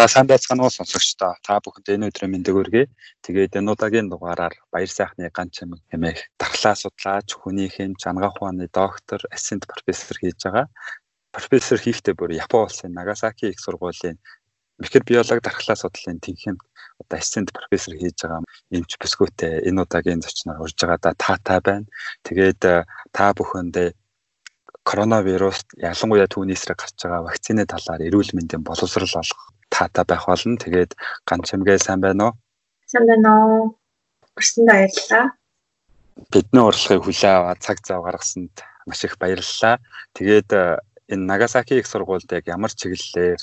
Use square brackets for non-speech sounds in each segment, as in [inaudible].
За сайн байцгаана уу сонсогчдоо. Та бүхэнд энэ өдрийн мэндийг хүргэе. Тэгээд энэ удаагийн дугаараар баяр сайхны ганц чимэг хэмээх дархлаа судлаач, хүний хэм, чанга ухааны доктор, ассистент профессор хийж байгаа. Профессор хийхдээ бүр Япон улсын Нагасаки их сургуулийн микробиологи дархлаа судлалын тэнхимд одоо ассистент профессор хийж байгаа эмч бүсгүйтэй энэ удаагийн зочноор урьж байгаа да таатай байна. Тэгээд э, та бүхэндээ коронавирус ялангуяа түүний эсрэг гарч байгаа вакцины талаар эрүүл мэндийн боловсрал олох таатай байх болно. Тэгээд ганц чимгээ сайн байна уу? Сайн байна уу? Өрсөндөө баярлалаа. Бидний урилгыг хүлээн аваад цаг зав гаргасанд маш их баярлалаа. Тэгээд э, энэ Нагасаки их сургуульд яг ямар чиглэлээр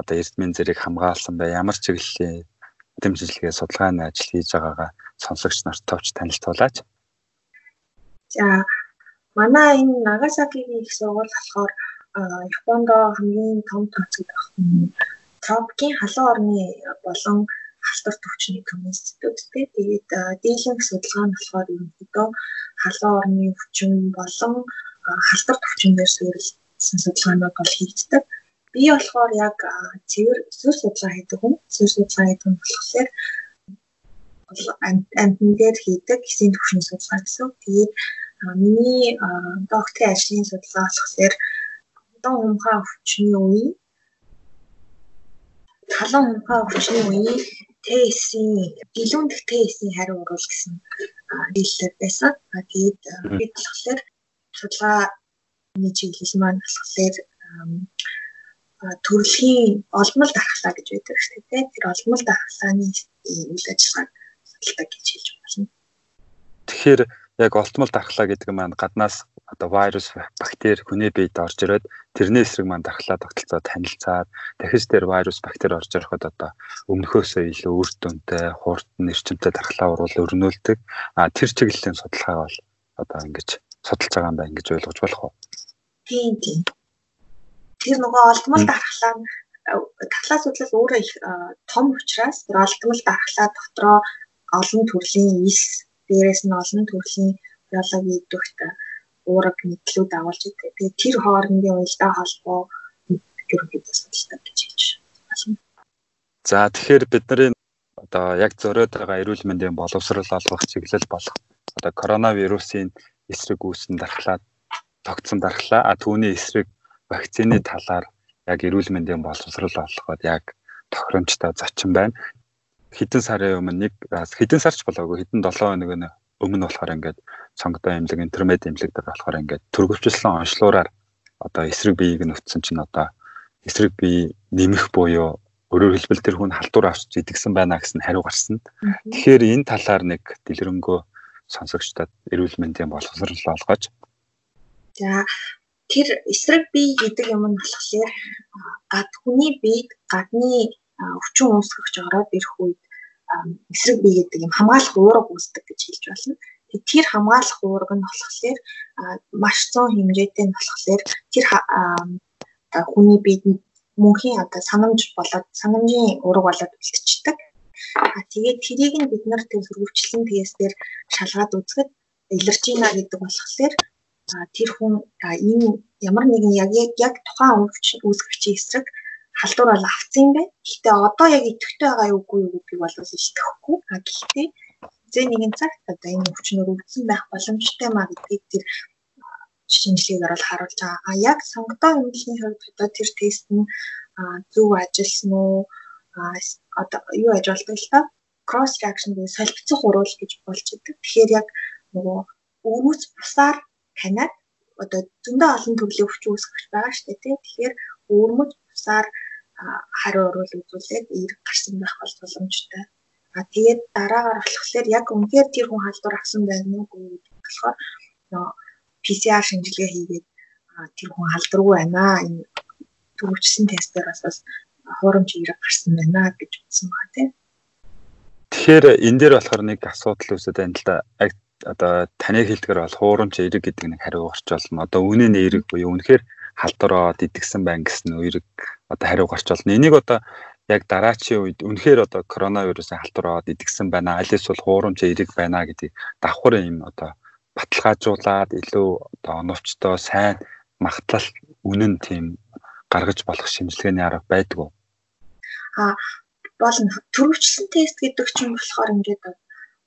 одоо эрдмийн зэрэг хамгаалсан бай, ямар чиглэлийн дэмжлэгээ судалгааны ажил хийж байгаагаа сонсогч нарт товч танилцуулаач. За манай энэ Нагасакигийн их сургууль болохоор э, Японд хамгийн том тооцогдох тропикийн халуун орны болон халтар төвчний институттэй. Тэгээд дийлэнх судалгаа нь болохоор ерөнхийдөө халуун орны өвчин болон халтар төвчин дээр суурилсан судалгаанууд бол хийгддэг. Би болохоор яг цэвэр цэвэр судалгаа хийдэг хүн. Цэвэр судалгаа хийдэг хүн болохоор амтан дээр хийдэг эсийн төвшин судалгаа гэсэн. Тэгээд миний докторийн ажлын судалгаа болохоор одоо умхаа өвчний үеийн халуун мөнхөө өвчний үеийн ТС-ийн гэлүүн дэх ТС-ийн хариу урвал гэсэн хэллэг байсан. А тэгээд бид болохоор судалгааны чиглэл маань болохоор төрөлхийн олмол дархлаа гэж байдаг шүү дээ. Тэр олмол дархлааны үйл ажиллагааг судалдаг гэж хэлж байна. Тэгэхээр яг олтмол дархлаа гэдэг нь маань гаднаас одоо вирус бактери хүний биед орж ирээд тэрний эсрэг маань дархлаа тогтолцоо танилцаад дахиж тэр вирус бактери орж ироход одоо өмнөхөөсөө илүү үр дүнтэй хурдан эрчимтэй дархлаа уруул өрнүүлдэг. А тэр чиглэлийн судалгаа бол одоо ингэж судалж байгаа юм байна гэж ойлгож болох уу? Тийм тийм. Тэр нөгөө олдмол дархлаа дархлаа судлал өөрөө их том учраас тэр олдмол дархлаа дотроо олон төрлийн ис дээрээс нь олон төрлийн биологи идэвхт уураг нийтлүүд агуулж идэг. Тэгээд тэр хоорондын уялдаа холбоо ерөнхийдөө судалдаг гэж хэлж байна. За тэгэхээр бидний одоо яг зориод байгаа эрүүл мэндийн боловсрал олгох чиглэл болох одоо коронавирусын эсрэг үүссэн дархлаа тогтсон дархлаа а түүний эсрэг вакцины талаар яг эрүүл мэндийн боловсрал олгоход яг тохиромжтой зочин байна. Хэдэн сарын өмнө нэг хэдэн сарч болоогүй хэдэн 7 хоног өмнө болохоор ингээд сонгодоо имлэг интермед имлэг дээр болохоор ингээд төрөвчлэн онцлуураар одоо эсрэг биеийг нь өтсөн чинь одоо эсрэг бие нэмэх буюу өөрөөр хэлбэл тэр хүн халдвар авч идэгсэн байна гэсэн хариу гарсан. Тэгэхээр энэ талаар нэг дэлгэрэнгүй сонсогчдод эрүүл мэндийн боловсрол олгож. За тэр эсрэг бие гэдэг юм нь болохоор гад хүний биед гадны өвчин үүсгэж ороод ирэх үед эсрэг бие гэдэг юм хамгаалах уурга үүсдэг гэж хэлж байна. Тэр хамгаалах уурга нь болохоор маш цөөн хэмжээтэй нь болохоор тэр хүний биед мөнхийн одоо санамж болоод санамжийн ураг болоод үлдчихдэг. Тэгээд тэрийг нь бид нар тэр хөрвчлэн тестээр шалгаад үзэхэд элержина гэдэг болохоор тэр хүн энэ ямар нэгэн яг яг тухайн өвчин үүсгэгчийн эсрэг халдвар бол авцсан юм байна. Гэхдээ одоо яг идэвхтэй байгаа юу үгүй юу гэдгийг бол илтгэхгүй. А гэхдээ зэ нэгэн цагт одоо энэ өвчнөр өвдсөн байх боломжтой маа гэдгийг тэр шинжилгээгээр бол харуулж байгаа. А яг сонгодоо эмнэлгийн хувьд одоо тэр тест нь зөв ажилласан уу? одоо юу ажилладаг л та cross reaction гэж солилцох уруул гэж болж идэг. Тэгэхээр яг нөгөө өвөөс бусаар таниад одоо зөндөө олон төрлийн өвчин үүсгэж байгаа шүү дээ. Тэгэхээр өвөрмөж бусаар хариу урвал үзүүлээд эерэг гарсан байх бол боломжтой. А тэгээд дараагаар болохоор яг үнээр тэр хүн халдвар авсан байна уу гэдэг болохоор нөө PCR шинжилгээ хийгээд тэр хүн халдваргүй байна. Энэ төвчсөн тестээр бас хуурамч эерэг гарсан байна гэж үзсэн байна тийм. Тэгэхээр энэ дээр болохоор нэг асуудал үүсэж байна л да. Одоо таны хэлдгээр бол хуурамч эерэг гэдэг нэг хариу гарч болно. Одоо үнэ нь эерэг буюу үнэхээр халдвараад идэгсэн байна гэсэн үерэг одоо хариу гарч болно. Энийг одоо яг дараачийн үед үнэхээр одоо коронавирусын халдвараад идэгсэн байна. Аль эсвэл хуурамч эерэг байна гэдгийг давхар юм одоо баталгаажуулаад илүү одоо оновчтой сайн магтлал үнэн тийм гаргаж болох шинжилгээний арга байдгүй. А бол төрөвчлэн тест гэдэг чинь болохоор ингээд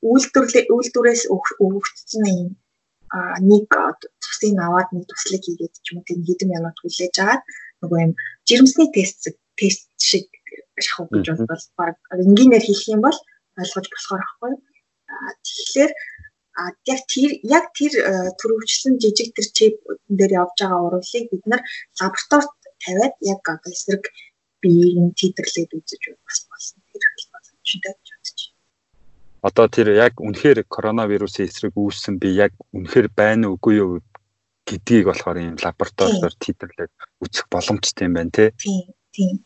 үйлдвэрлэл үйлдвэрээс өгөгдсөн юм а нэг цусыг аваад нэг туслыг хийгээд ч юм уу тийм хэдэн минут хүлээж агаад нөгөө юм жирэмсний тест тест шиг шахав гэж бол баг энгийнээр хийх юм бол ойлгож болохоор аахгүй. Тэгэхээр яг тэр яг тэр төрөвчлэн жижиг тэр чип дээр явж байгаа урвалыг бид нар лабораторид тавиад яг одоо эсрэг биеийг нь титрлээд үзэж бас болсон. Тэр болсон ч гэдэг одоо тэр яг үнэхээр коронавирусын эсрэг үүссэн би яг үнэхээр байна уугүй юу гэдгийг болохоор ийм лабораториор титрлээд үзэх боломжтой юм байна тий. Тийм.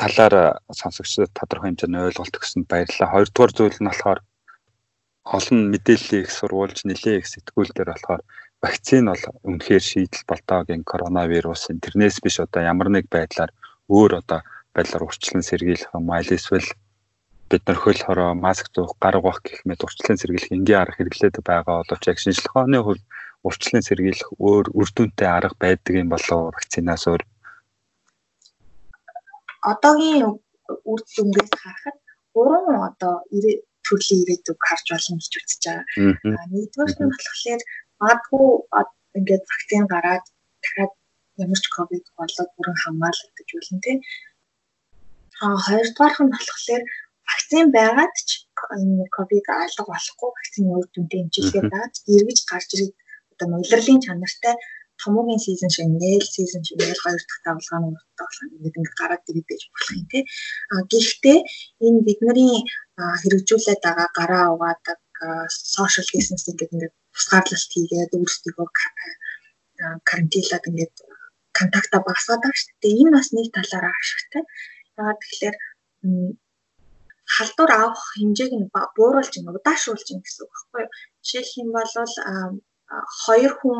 Талаар сонсогчдод тодорхой хэмжээний ойлголт өгсөнд баярлалаа. Хоёрдугаар зүйл нь болохоор олон мэдээллийн их сурвалж нэлээ их сэтгүүл дээр болохоор вакцин бол үнэхээр шийдэл болтоогийн коронавирусын тэрнээс биш одоо ямар нэг байдлаар өөр одоо байдлаар урьдчилан сэргийлэх юм аль эсвэл бид нар хөл хороо маск зуух гар угаах гэх мэт урьдчилан сэргийлэх энгийн арга хэрэглээд байгаа боловч яг шинжилгээний хувьд урьдчилан сэргийлэх өөр үр дүнтэй арга байдаг юм болоо вакцинаас өөр одоогийн үр дүнгээс харахад гурван одоо төрлийн ирээдүг харж болно гэж үзэж байгаа. Нэгдүгээр нь болохоор магадгүй ингээд вакцин гараад дахиад ямар ч ковид болоод бүрэн хамгаалах гэж болно тийм. А хоёрдугаарх нь болохоор вакцин байгаад ч энэ ковид алга болохгүй вакцины үр дүнтэй хэмжээлгээ даад эргэж гарч ирээд одоо улирлын чанартай томоогийн сизон шиг нээл сизон шиг нээл хоёр дахь давлгааны болох юм ингээд ингээд гараад ирээд байж болох юм тий. А гэхдээ энэ бидний хэрэгжүүлээд байгаа гараа угаадаг social distancing гэдэг ингээд тусгаарлалт хийгээд өөрсдөө карантинлаад ингээд контакта багасгаад байгаа шүү дээ. Энэ бас нэг талаараа ашигтай. Яагаад тэгэхээр халдвар авах хэмжээг нь бууруулж удаашруулж гэсэн үг байхгүй юу. Жишээлх юм бол хоёр хүн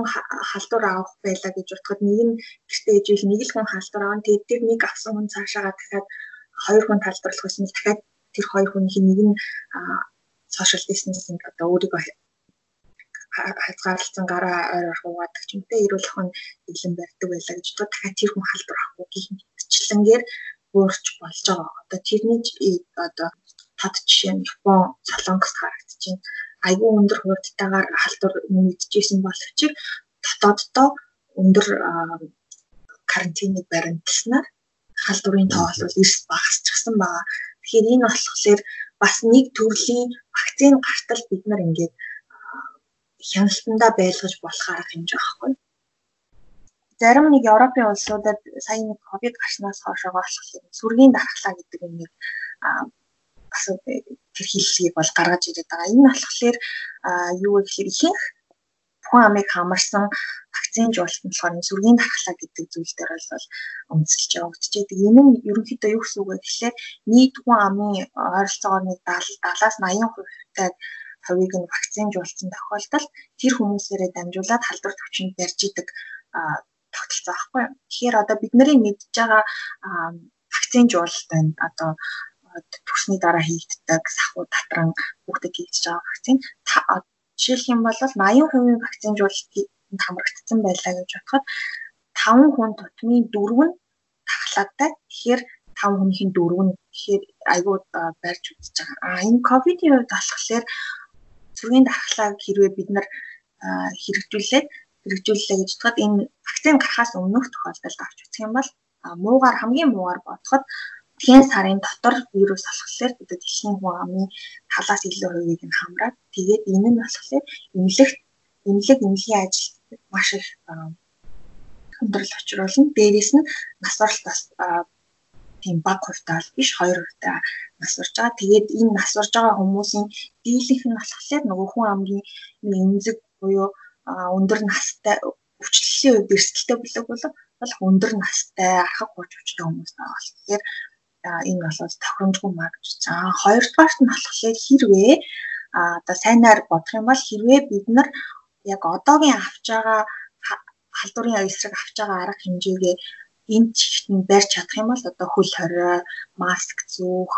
халдвар авах байлаа гэж бодоход нэг нь гэртээ ижил нэг л хүн халдвар аван тэгээд тэр нэг авсан хүн цаашаагаа дахиад хоёр хүн талдарлах байсан нь дахиад тэр хоёр хүнийх нэг нь social distancing одоо өөрийгөө хязгаарлалцсан гараа ойр хуугадаг ч юм те эрүүл охин илэн барьдаг байлаа гэж бодоход дахиад тэр хүн халдвар авахгүй гэх мэтчлэнгээр буурч болж байгаа. Одоо тэрний одоо тод жишээ нь Япон Солонгост харагдчихээн. Айгүй өндөр хурдтайгаар халдвар нэгдэжсэн боловч дотооддоо өндөр карантиныг баримтласнаар халдварын тоо бол эрс багасчихсан байгаа. Тэгэхээр энэ болохоор бас нэг төрлийн вакцины гартал бид нар ингээд хяналтандаа байлгаж болох арга хэмжээ байхгүй зарим нэг Европын улсуудад сая нэг ковид гарснаас хойшоо болохоор сүргийн дархлаа гэдэг нэг тэр хиллгийг бол гаргаж ирээд байгаа. Энэ болохоор юу вэ гэхээр ихэнх хүн амыг хамарсан вакцинжуулалт нь болохоор сүргийн дархлаа гэдэг зүйл дээр бол үндэслэж явагдчихэдэг. Энэ нь ерөнхийдөө юу гэсэн үг вэ гэхээр нийт хүн амын ойролцоогоор нэг 70-аас 80% таг хувийг нь вакцинжуулсан тохиолдолд тэр хүмүүсээрээ дамжуулаад халдвар төвчөнд барьж идэг тогтолцоо байхгүй. Тэгэхээр одоо бидний мэдж байгаа вакцинжуулалт байна. Одоо төрсний дараа хийгддэг сахуу татран бүгдэд хийгдэж байгаа вакцин жишээлх юм бол 80% вакцинжуулалтыг хамрагдсан байлаа гэж бодоход 5 хүн тутмын 4 нь тахлаатай. Тэгэхээр 5 хүнийх нь 4 нь тэгэхээр айгүй барьж үзэж байгаа. А энэ ковидын үед болохоор зүргийн дархлааг хэрвээ бид нар хэрэгжүүлээд хэрэгжүүллээ гэж бодоход энэ вакцин гарахаас өмнөх тохиолдолд авч үзэх юм бол муугаар хамгийн муугаар бодоход дэлхийн сарын дотор вирус болохоор бид дэлхийн хүн амын талаас илүү хувийг нь хамраад тэгээд энэ нь болохоор эмнэлэгт эмнэлэг эмнэлгийн ажилд маш их хүндрэл учруулна. Дээрээс нь нас баралт бас тийм баг хувьтай биш хоёр хувьтай нас барж байгаа. Тэгээд энэ нас барж байгаа хүмүүсийн дийлэнх нь болохоор нөгөө хүн амгийн эмзэг буюу өндөр настай өвчлөлийн үед эрсдэлтэй бүлэг бол өндөр настай архаг гуйж өвчтэй хүмүүс байгаа. Тэгэхээр энэ бол тохиромжгүй маа гэж байна. Хоёрдугаарт нь болохоор хэрвээ одоо сайнаар бодох юм бол хэрвээ бид нар яг одоогийн авч байгаа халдварын эсрэг авч байгаа арга хэмжээгээ энэ чигт нь барьж чадах юм бол одоо хөл хорой, маск зүүх,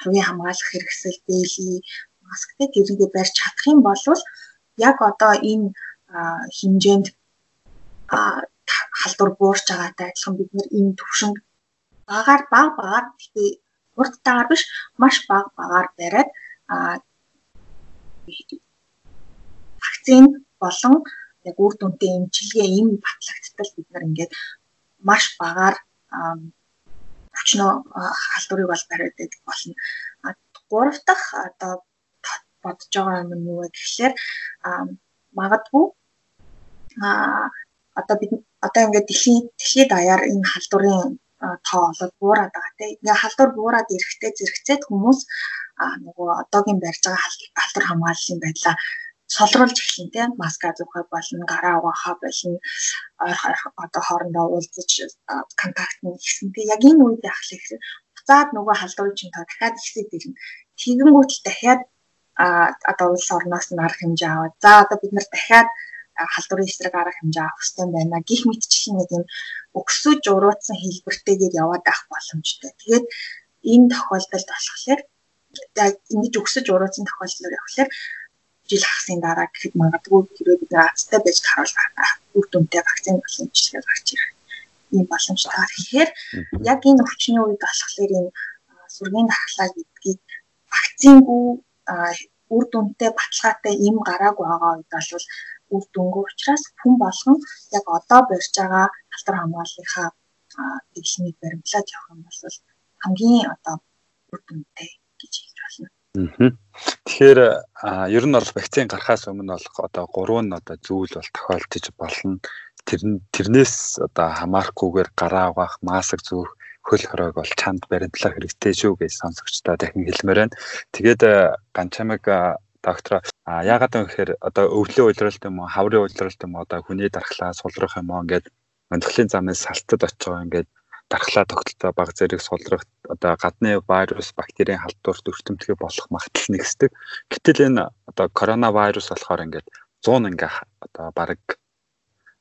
хувийн хамгаалах хэрэгсэл, дээли масктэй тэрийгэ барьж чадах юм бол яг одоо энэ хэмжээнд халдвар буурч байгаатай адилхан бид нар энэ төвшинг багаар баг багаар гэхдээ урттайгаар биш маш бага багаар бариад вакцин болон яг үр дүнтэй эмчилгээ им батлагдтал бид нар ингээд маш багаар өчнөө халдварыг бол бариад байдаг болно. Гурав дахь одоо бодож байгаа юм нь юу вэ гэхлээр магадгүй а одоо бид одоо ингээд дэлхийн дэлхийд даяар энэ халдварын тоо олоод буураад байгаа тийм ингээ халдвар буураад ирэхтэй зэрэгцээд хүмүүс нөгөө одоогийн барьж байгаа халдвар хамгааллын байдлаа солруулж эхлэн тийм маска зүүхэ болно гараа угаахаа болно ойр одоо хоорондоо уулзаж контакт нь ихсэн тийм яг энэ үед вэ гэхээр буцаад нөгөө халдварыг чинь дахиад ихсээд ирнэ. Тэгэнгүүт л дахиад а одоо улс орноос нь арга хэмжээ аваад за одоо бид нар дахиад халдварын эсрэг арга хэмжээ авах хэрэгтэй байна. Гэх мэтчлэн нэг юм өксөж уруудсан хэлбэртэйгээр яваад авах боломжтой. Тэгээд энэ тохиолдолд болохоор ингэж өксөж уруудсан тохиолдолд явахлаар жил хагасын дараа гэхэд магадгүй хэрэг бид азтай байж харуулах үр дүнтэй вакцины имчилгээ гарч ирэх ийм боломжтой. Тэгэхээр яг энэ өвчний үед болохоор энэ сүргийн дархлаа гэдгийг вакцингүй үр дүнтэй баталгаатай им гараагүй байгаа үед бол үр дүнгүй учраас хүн болгон яг одоо барьж байгаа халтар хамгааллынхаа дэглэмийг баримтлаад явах юм бол хамгийн одоо үр дүнтэй гэж хэлж байна. Тэгэхээр ер нь бол вакцин гарахаас өмнө бол одоо гурван одоо зүйл бол тохиолдож болно. Тэр тэрнээс одоо хамаарахгүйгээр гараа угаах, маск зүүх, хөл хоройг бол чанд баримтлах хэрэгтэй шүү гэж сонсогчдоо дахин хэлмээр байна. Тэгээд ганчамаг доктор а яагаад вэ гэхээр одоо өвлийн уйлралт юм уу хаврын уйлралт юм уу одоо хүний дархлаа сулрах юм уу ингээд өндөخлийн замын салтад очиж байгаа ингээд дархлаа тогтолцоо баг зэрэг сулрах одоо гадны вирус бактерийн халдварт өртөмтгий болох магадлал нэгсдэг. Гэтэл энэ одоо коронавирус болохоор ингээд 100 ингээ одоо баг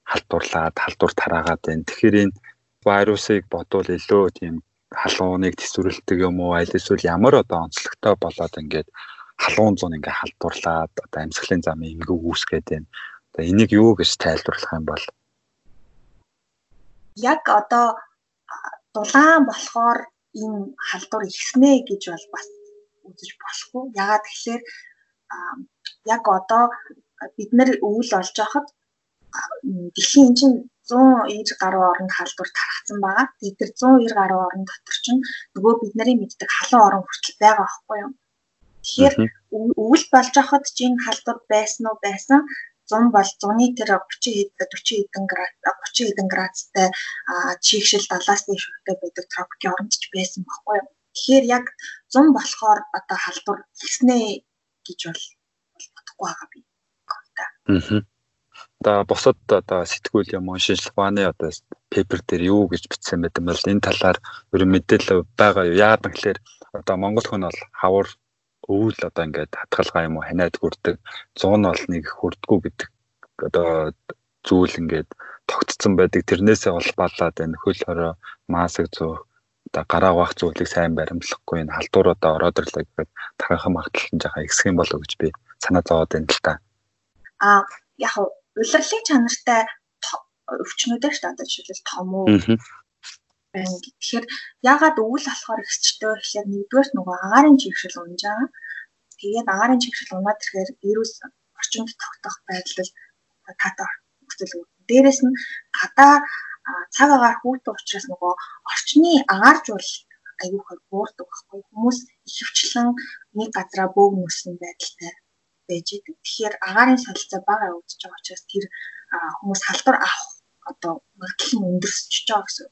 халдварлаад халдвар тараагаад байна. Тэгэхээр энэ вирусыг бодвол илүү тийм халууныг төсвөрлөдөг юм уу аль эсвэл ямар одоо онцлогтой болоод ингээд халуун зун ингээ халдварлаад одоо амьсгалын замын эмгэг үүсгээд байна. Одоо энийг юу гэж тайлбарлах юм бол яг одоо дулаан болохоор энэ халдвар ихснэ гэж бол бас үзэж болохгүй. Ягаад тэгэхээр яг одоо бид нар өвөл олж байхад дэлхийн энэ чинь 190 гаруй оронд халдвар тархацсан байгаа. Тэгээд тэр 190 гаруй орон дотор чинь нөгөө бид нарын мэддэг халуун орон хүртэл байгаа байхгүй юу? Тэгэхээр өвөл болж байхад чинь халдвар байсан уу байсан 100 бол 100-ны тэр 30 40 хэдэн градус 30 хэдэн градустай чийгшил 70-аас дээш хүртэл байдаг тропикийн оронд ч байсан байхгүй юу. Тэгэхээр яг 100 болохоор одоо халдвар ихснэ гэж бол бодохгүй байгаа би. Аа. Одоо бусад одоо сэтгүүл юм уу шинжлэх ухааны одоо пепер дээр юу гэж бичсэн байт юм бол энэ талаар нь мэдээлэл байгаа юу? Яагаад гэвэл одоо монгол хүн бол хавар өвөл одоо ингээд хатгалгаа юм уу ханиад хүрдэг. 100 нь бол нэг хүрдгүү гэдэг одоо зүйл ингээд тогтцсон байдаг. Тэрнээсээ улбалаад энэ хөл хорой маск зөө одоо гараа угаах зүйлийг сайн баримтлахгүй энэ халдваруудаа ороод ирлээ гэхэд тархах магадлал нь жаахан ихсэх юм болов гэж би санаа зовоод байна л та. А яг улирлын чанартай өвчнүүдээ шүү дээ одоо жишээлбэл том уу байна. Тэгэхээр ягаад өвөл болохоор ихчтэй гэхээр нэгдүгээр нөгөө агаарын чигшил унж байгаа. Тэгээд агаарын чигшил унаад ирэхээр вирус орчинд тогтох байдал таатай нөхцөл үүснэ. Дээрээс нь гадаа цаг агаар хүүтэн учраас нөгөө орчны агаарж бол аюухаар буурдаг байхгүй хүмүүс ихэвчлэн нэг газараа бөөгнөсөн байдалтай байж идэг. Тэгэхээр агаарын солилцоо бага явагдаж байгаа учраас тэр хүмүүс халдвар авах одоо магадлал нь өндөрсөж байгаа гэсэн.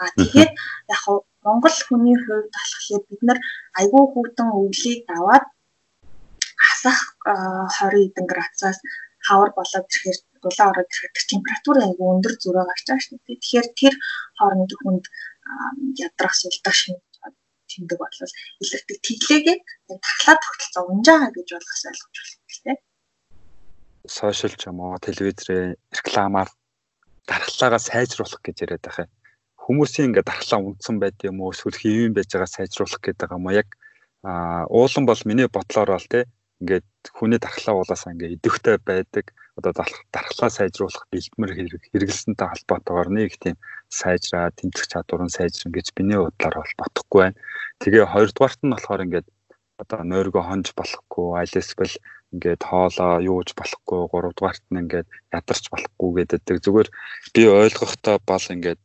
А тэгэхээр яг хав Монгол хүний хувьд болохоор бид нар айгүй хүүтэн өвлийг даваад хасах 20 эдэн градусаас хавар болоод ирэхээр дулаан ороод ирэхээр температур айгүй өндөр зөрөө гарч байгаа шүү дээ. Тэгэхээр тэр хооронд хүнд ядрах сулдах шинж тэмдэг бодлол илэрдэг тэглээгээ таглаа тогтолцоо унж байгаа гэж болгож ойлгож байна тийм. Сошиал ч юм уу телевизрээ рекламаар дархлаагаа сайжруулах гэж яриад байгаа юм хүмүүсийн ингээд дархлаа унтсан байд юм уу эсвэл хэвэн байж байгаа сайжруулах гэдэг юм уу яг уулан бол миний бодлоор бол те ингээд хүний дархлаа уулаасаа ингээд идэвхтэй байдаг одоо дархлаа сайжруулах бэлтгэмэр хэрэгэлсэнтэй холбоотойгоор нэг тийм сайжраа тэмцэх чадвар нь сайжран гэж миний бодлоор бол бодохгүй байна. Тэгээ хоёрдугаарт нь болохоор ингээд одоо нойргоо хонж болохгүй, аль эсвэл ингээд хоолоо юуж болохгүй, гуравдугаарт нь ингээд ядарч болохгүй гэдэг. Зүгээр би ойлгохдоо бол ингээд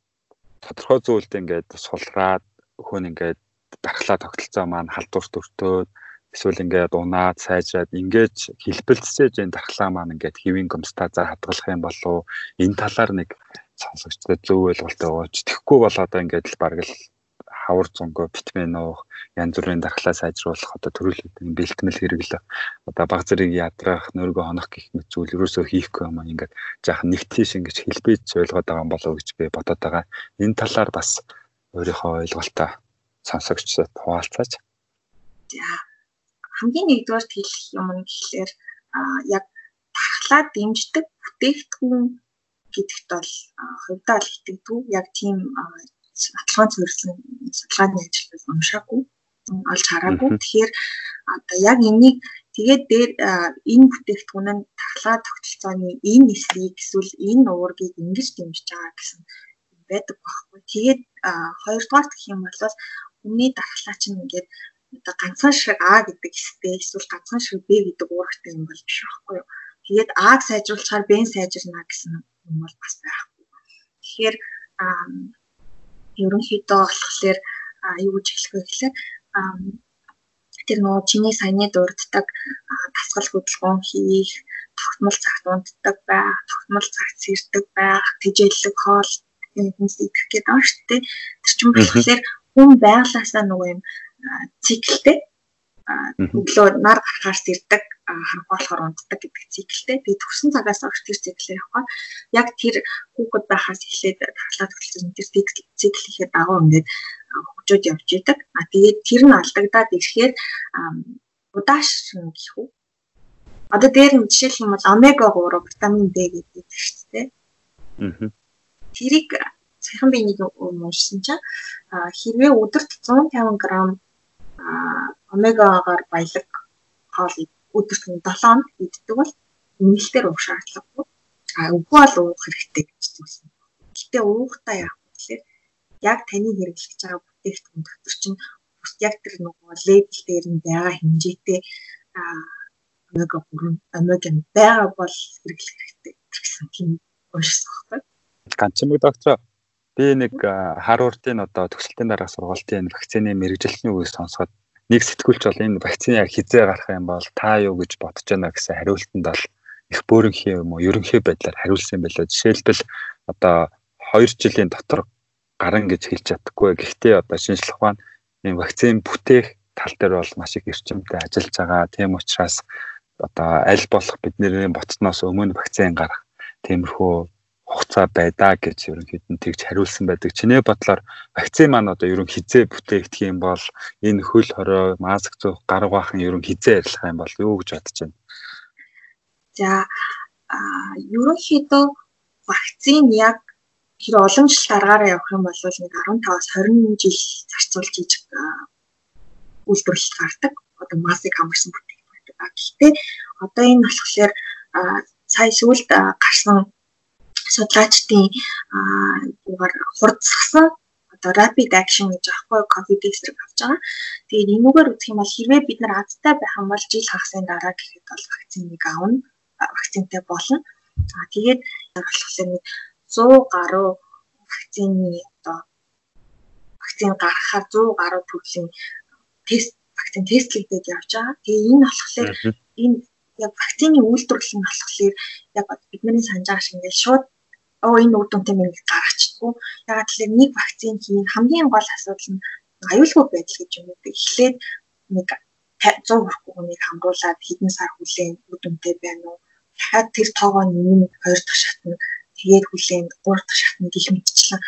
тодорхой зүйлд ингээд сулраад хөн ингээд дархлаа тогтолцоо маань халдварт өртөөд эсвэл ингээд унаад сайжраад ингээд хэлбэлцээж энэ дархлаа маань ингээд хэвийн гомстазаар хадгалах юм болов энэ талаар нэг сонсогчдод зөв ойлголттой өгөөч. Тэгэхгүй бол одоо ингээд л бараг л хавар зөнгөө витамин уух янз бүрийн дархлаа сайжруулах одоо төрөлхтний бэлтгэл хэрэглэх одоо баг зэрэг ядрах нөргөө хонох гэх мэт зүйл ерөөсөө хийхгүй юм аа ингээд жаахан нэг тийш ингэж хэлбэж ойлгоод байгаа юм болов гэж би бодоод байгаа. Энэ талаар бас өөрийнхөө ойлголтоо сонсогчдод хуваалцаач. За хамгийн нэгдүгээр хэлэх юм нь гэхлээр яг дархлаа дэмждэг бүтээгдэхүүн гэдэгт бол хувьдаа л итгэдэг. Яг тийм судалгаан зөвлөсөн судалгааны ажил уншаагүй олж хараагүй. Тэгэхээр одоо яг энийг тэгээд дээр энэ бүтээгдэхүүн нь тархлаа тогтолцооны энэ эсрэг эсвэл энэ уургийг ингэж дэмжиж байгаа гэсэн байдаг байхгүй. Тэгээд хоёрдугаар гэх юм бол өмнөний дархлаа чинь ингээд одоо ганцхан шиг А гэдэг хэстэй эсвэл ганцхан шиг Б гэдэг уургатай юм бол биш байхгүй юу. Тэгээд А-г сайжруулахаар Б-г сайжирна гэсэн юм бол бас байхгүй. Тэгэхээр ерөнхийдөө болохоор юу гэж хэлэх вэ гэхээр тэр нөгөө чиний саяны дурддаг дасгал хөдөлгөөн хийх, тогтмол цагт унтдаг байх, тогтмол цагт сэрдэг байх, тэжээллэг хоол энэс идэх гэдэг байна шүү дээ. Тэр чинь болохоор хүн байглаасаа нөгөө юм циклтэй өглөө нар гарахаар сэрдэг харанхуй болохоор унтдаг гэдэг циклтэй. Тэгээд төгсөн цагаас хойш тэр циклээр явах. Яг тэр хүүхэд байхаас эхлээд таглаад төлсөн тэр цикл ихэд дагуу ингээд хөгжөөд явж идэг. А тэгээд тэр нь алдагдаад ирэхээр удааш гэх үү. Одоо дээр нь жишээлх юм бол омега 3 витамин D гэдэг шүү дээ. Аа. Тэрийг саяхан би нэг уншсан чинь хэрвээ өдөрт 150 г омегагаар баялаг хоол өдөрт 7 хоног иддэг бол нэмэлтээр уух шаардлагагүй. А үгүй бол уух хэрэгтэй гэж зүйлсэн. Гэтэ уухтаа яах вэ гэхээр яг таны хэрэглэж байгаа бүтээгдэхүүн дотор чинь бус яг тэр нөгөө лейбл дээр нь байгаа хэмжээтэй омега 3 омега байгаа бол хэрэглэх хэрэгтэй гэсэн тийм уушсан байхгүй. Ганцмаг доктор би нэг Харвардын одоо төгсөлтийн дараа сургалтын вакцины мэрэгжилтний үеийг сонсоод нэг сэтгүүлч бол энэ вакцины хизээ гарах юм бол та юу гэж бодож байна гэсэн хариултанд бол их бөөрөнхий юм уу ерөнхий байдлаар хариулсан байлаа. Жишээлбэл одоо 2 жилийн дотор гарan гэж хэлж чадахгүй. Гэхдээ одоо шинжлэх ухаан энэ вакцины бүтээх тал дээр бол маш их эрчимтэй ажиллаж байгаа. Тийм учраас одоо аль болох бидний ботсноос өмнө вакцины гарах тиймэрхүү хугацаа байдаа гэж ерөнхийд нь тэгж хариулсан байдаг. Чиний бодлоор вакцин маань одоо ерөн хизээ бүтээгдэх юм бол энэ хөл хорой, маск зуух, гар угаахан ерөн хизээ арилах юм бол юу гэж бодож байна? За а ерөнхийдөө вакцин яг хэр олон жил дараагаараа явах юм бол нэг 15-аас 20 жил зарцуулж хийж үйлдвэрлэлт гардаг. Одоо масыг хамарсан бүтээгдэхүүн. Гэхдээ одоо энэ болохоор сая сүүлд гарсан судлаачдын юугаар хурдсгсан одоо rapid action гэж аахгүй ковид эсрэг авч байгаа. Тэгээд энүүгээр үзэх юм бол хэрвээ бид нар азтай байх юм бол жил хагасын дараа гэхэд бол вакциныг авна. Вакцинтай болно. Аа тэгээд болохоор нэг 100 гаруй вакцины одоо вакцин гаргахаар 100 гаруй төрлийн тест вакцин тестлэгдээд явж байгаа. Тэгээ энэ болохоор энэ яг вакцины үйлдвэрлэл нь болохоор яг бидний санаж байгаа шиг ингээд шууд оо энэ үр дүнтэй мэн гаргачихгүй. Ягаад гэвэл нэг вакцин хийн хамгийн гол асуудал нь аюулгүй байдал гэж юм уу. Эхлээд нэг 100 хүрэхгүй хүнийг хамруулад хэдэн сар хүлээн үр дүнтэй байна уу? Дахиад тэр тоогоо нэмэн хоёр дахь шатна. Тэгээд хүлээн гурав дахь шатна гэх мэтчлэн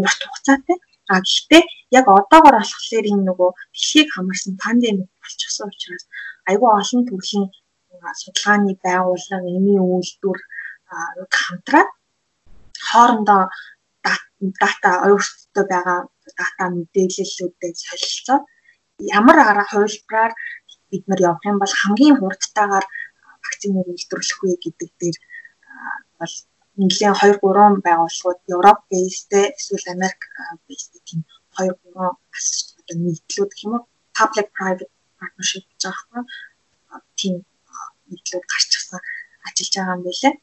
урт хугацаатай. А гэхдээ яг одоогор болохоор энэ нөгөө дэлхийг хамарсан пандемик болчихсон учраас айгүй олон төрлийн судалгааны байгууллага, эмийн үйлдвэр хамтраад хоорондоо дата өөрсдөө байгаа дата мэдээллүүдээ солилцоод ямар арга хувилбараар бид нар явах юм бол хамгийн хурдтайгаар вакциныг үйлдвэрлэх вэ гэдэг дээр бол нэгэн 2 3 байгууллагууд Европ based эсвэл Америк based тийм 2 3 бас одоо нийтлүүд гэх юм уу public private partnership гэж байгаа байхгүй тийм нийтлүүд гарчихсан ажиллаж байгаа юм билээ.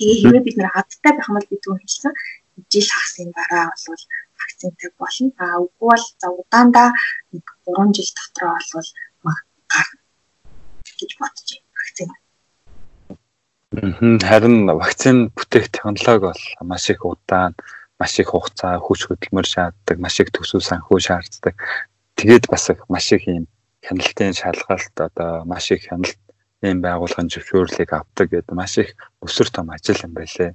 Тэгээ хэрвээ бид нэр хадтай байх юм бол бид түн хэлсэн жил хагасын дараа бол вакцинтай болно. А үгүй бол за удаандаа нэг 3 жил дотроо бол гар гэж бодож байна вакцин. Харин вакцин бүтээх технологи бол маш их удаан, маш их хугацаа, хүч хөдөлмөр шаарддаг, маш их төсөв санхүү шаарддаг. Тэгээд бас маш их юм хяналтын шалгалт одоо маш их хяналт ийм байгууллагын зөвшөөрлийг авдаг гэдэг маш их өсөр том ажил юм байлээ.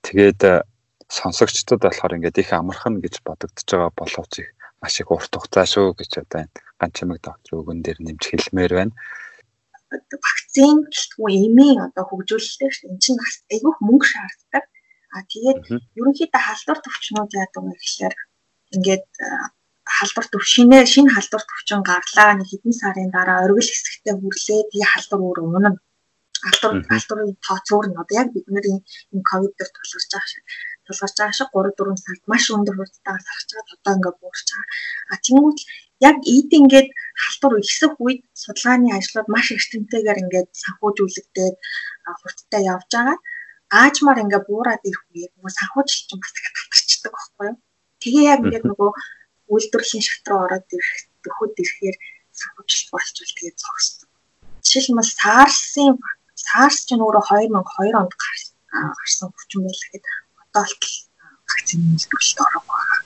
Тэгээд э, сонсогчдод болохоор ингээд их амархан гэж бодогдож байгаа боловч их маш их урт хугацаа шүү гэж одоо энэ ганц чимэг доктор өгөн дээр нэмж хэлмээр байна. Вакцин гэлтгүй эмийн одоо хөгжүүлэлтэй шүү. Энд чинь айгүйх мөнгө шаарддаг. А тэгээд ерөнхийдөө халдвар төвчнүүд яадаг вэ гэхээр ингээд э, халдвар төвшинэ шинэ халдвар төвчин гарлаа нэг хэдэн сарын дараа оргил хэсэгтээ хүрлээ тэгээ халдвар өөр өмнө халдвар халдварын тооц өөр нь одоо яг бидний энэ ковид дээр тулгарч байгаа шиг тулгарч байгаа шиг 3 4 сард маш өндөр хурдтайгаар сарж байгаа одоо ингээд буурч байгаа. А тэгмүүд яг ийд ингээд халдвар ихсэх үед судалгааны ажлууд маш эртэнтэйгээр ингээд санхүүжүүлэгдээд хурдтай явж байгаа. Аажмаар ингээд буураад ирэх үеэр нөгөө санхүүжилт чинь бас дахиад татарчдаг байхгүй юу? Тэгээ яг ингээд нөгөө үйлдвэрлэлийн шат руу ороод ирэх төхөд ирэхээр санхүүжилт болчвол тэгээд зогсдог. Жишээлбэл SARS-ын SARS ч нөөрэ 2002 онд гарсан хүчин байлаа гэдэг одоо л вакцины үйлдвэрлэлд орох байгаа.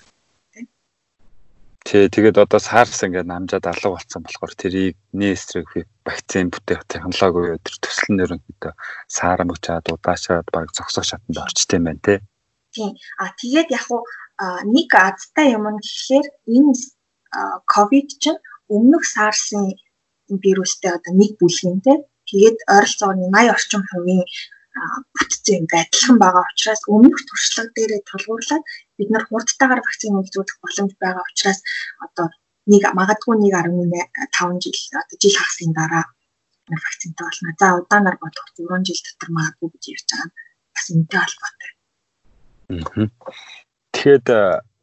Тий, тэгээд одоо SARS ингээд намжаад алга болсон болохоор тэрийг нээсрэг вакцин бүтээх технологи үеэр төсөл нь ерөнхийдөө саарамжаад удаашаад баг зогсох шатанд орчтой юм байна тий. Тийм. А тэгээд яг уу нэг азтай юм нь гэхлээр энэ ковид чинь өмнөх SARS-ын вирустэй одоо нэг бүлгэнтэй тэгээд ойролцоогоор 80 орчим хувийн бүтцийн адилхан байгаа учраас өмнөх туршлага дээрээ тулгуурлаад бид нар хурдтайгаар вакцины үзүүлэх боломж байгаа учраас одоо нэг магадгүй 1.5 жил одоо жил хагасын дараа вакцинтай болно. За удаанаар бодох 3 жил дотор магадгүй гэж ярьж байгаа нь бас энэтэй холбоотой. Тэгэхээр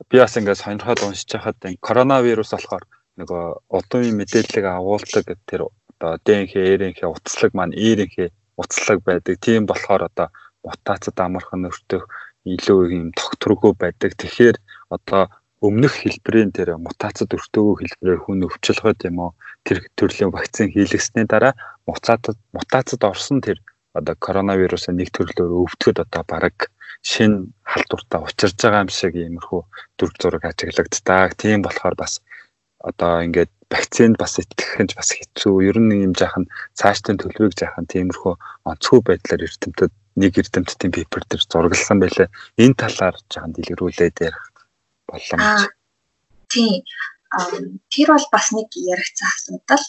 би бас ингээд сонирхол уншиж байхад энэ коронавирус болохоор нөгөө удын мэдээллийг агуулдаг тэр одоо ДНХ, РНХ утаслаг маань ИРНХ утаслаг байдаг. Тийм болохоор одоо мутацид амархан өртөх илүү юм тогтворгүй байдаг. Тэгэхээр одоо өмнөх хэлбэрийн тэр мутацид өртөөгөө хэлбэрээр хүн өвчлөхөд юм уу тэр төрлийн вакцин хийлгэсний дараа мутацид мутацид орсон тэр одоо коронавирусын нэг төрлөөр өвдөхөд одоо баг шин халдвартаа учирж байгаа юм шиг иймэрхүү дүрг зураг ажиглагддаг. Тийм болохоор бас одоо ингээд вакцинд бас итгэх нь бас хэцүү. Ер нь юм жаахан цаашдын төлөвийг жаахан тиймэрхүү онцгой байдлаар эрдэмтэд нэг эрдэмтдийн пепер дээр зурагласан байлаа. Энэ талаар жаахан дэлгэрүүлээд ярих боломж. Тийм. Тэр бол бас нэг яригцсан асуудал.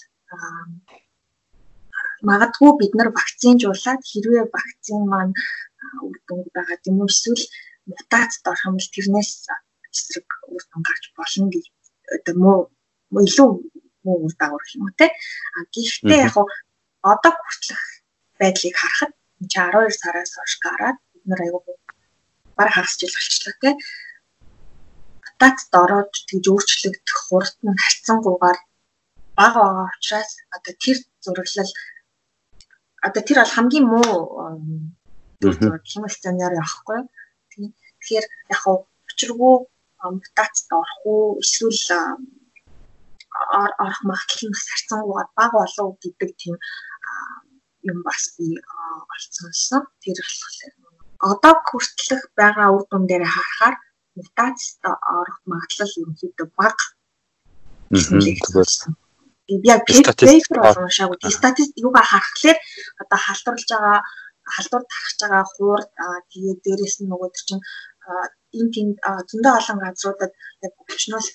Магадгүй бид нар вакцинжуулаад хэрвээ вакцин маань үр дүнг байгаа юм уу эсвэл мутацид орох юм бол тэрнээс эсрэг үр дүн гарч болно гэж одоо муу илүү муу үр дагавар юм уу те. А гэхдээ яг одоо хүртэлх байдлыг харахад чи 12 сараас хойш гараад бид нар аягүй баг хагас жил болчихлоо те. Мутацид ороод тэгж өөрчлөгдөх хурд нь харьцангуйгаар бага байгаа учраас одоо тэр зураглал одоо тэр бол хамгийн муу химик сценаар явахгүй. Тэгэхээр яг хав учиргүй мутацид орох уу эсвэл орох магадлал нь харьцангуйгаар бага болов гэдэг тийм юм бас би олцсонсон. Тэр болохоор одоо хүртэлх байгаа үр дүн дээр харахаар мутацид орох магадлал ерөнхийдөө бага. Би яг пейпер уншаагүй. Статистик юугаар харахаар одоо халдварлаж байгаа халдвар тархаж байгаа хуурд тэгээд дээрэс нь нөгөө чинь энэ тийм зөндөө олон газруудад яг өвчнөөс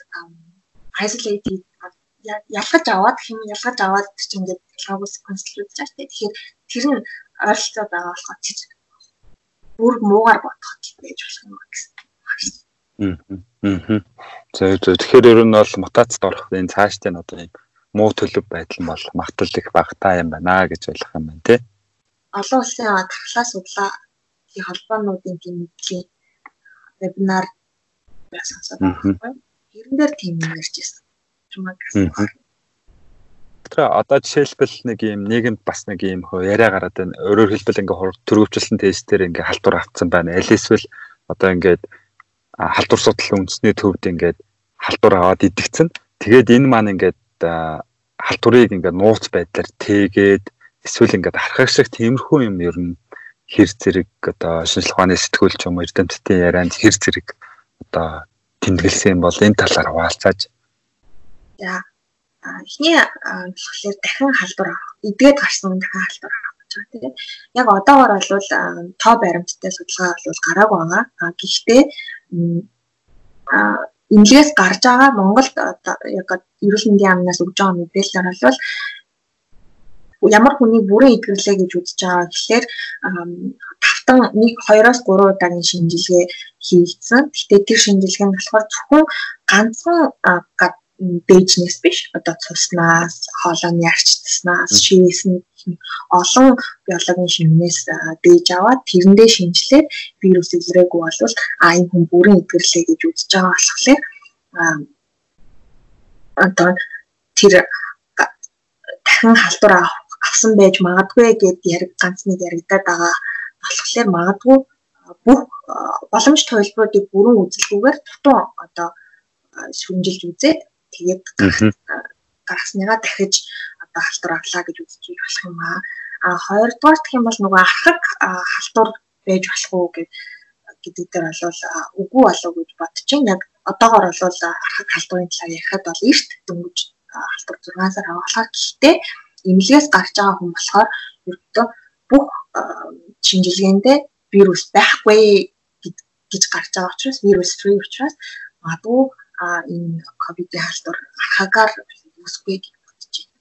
isolated ялгаж аваад хэм ялгаж аваад чинь ингээд лого секвенслүүлж байгаа тийм тэгэхээр тэр нь ойролцоо байгаа болохоор тэр бүр муугаар бодох гэж болох юм гэсэн. Мм. За тэгэхээр ер нь бол мутацид орох энэ цаашдын одоо юм муу төлөв байдал бол магтал их багтаа юм байна гэж ойлгох юм байна тий олон улсын тархлаа судлаагийн холбоонуудын тийм мэдлийн вебинар сонсоод байгаа. Хэрэн дээр тийм ярьж байсан. чамаа гэсэн. Тэр одоо жишээлбэл нэг юм нийгэмд бас нэг юм хөө яриа гараад байна. Өөрөөр хэлбэл ингээ төрөвчлөлтөн тестээр ингээ халдвар автсан байна. Аль эсвэл одоо ингээд халдвар судлалын үндэсний төвд ингээд халдвар аваад идэгцэн. Тэгээд энэ маань ингээд халдварыг ингээд нууц байдлаар тээгээд эсвэл ингээд харахаг шиг тиймэрхүү юм ер нь хэр зэрэг одоо шинжлэх ухааны сэтгүүлч юм эрдэмтдийн ярианд хэр зэрэг одоо тэмдэглэсэн бол энэ талаар хуваалцааж. За эхний болохоор дахин халдвар эдгээд гарсан дахин халдвар гэж байгаа тийм. Яг одоогор бол тоо баримттай судалгаа бол гараагүй байгаа. Гэхдээ эмнэлгээс гарч байгаа Монголд яг эрүүл мэндийн амнаас өгж байгаа мэдээлэлээр бол ямар хүний бүрэн эдгэрлээ гэж үзэж байгаа гэхэлэр тавтан 1 2-оос 3 удаагийн шинжилгээ хийгдсэн. Гэхдээ тэр шинжилгээ нь болохоор зөвхөн ганцхан дээжнээс биш. Одоо цуснаас, хоолойны арчтснаас, шивээс нь олон биологийн шингэнээс дээж аваад тэрэндээ шинжилээд вирус илрээгүй бол а энэ хүн бүрэн эдгэрлээ гэж үзэж байгаа болохоор одоо тэр дахин халдвар авсан байж магадгүй гэд яриг ганц нэг яригадаад байгаа болохоор магадгүй бүх боломж төлбөрүүдийг бүрэн үзэлгүйгээр тутун одоо шүмжилж үзээд тэгээд гаргасныгаа дахиж одоо халтур авлаа гэж үзэж болох юм аа. А хоёрдугаар гэх юм бол нөгөө архаг халтур байж болох уу гэж гэдэг дээр бол үгүй болов гэж бодож байна. Яг одоогор бол архаг халтурын талаар ярихад бол эрт дөнгөж халтур 6 сар авахлаа гэхдээ эмнэлгээс гарч байгаа хүн болохоор ердөө бүх шинжилгээндээ вирус байхгүй гэж гарч байгаа учраас вирус free учраас магадгүй энэ ковидын халдвар архагаар үүсгүй гэж бодож байна.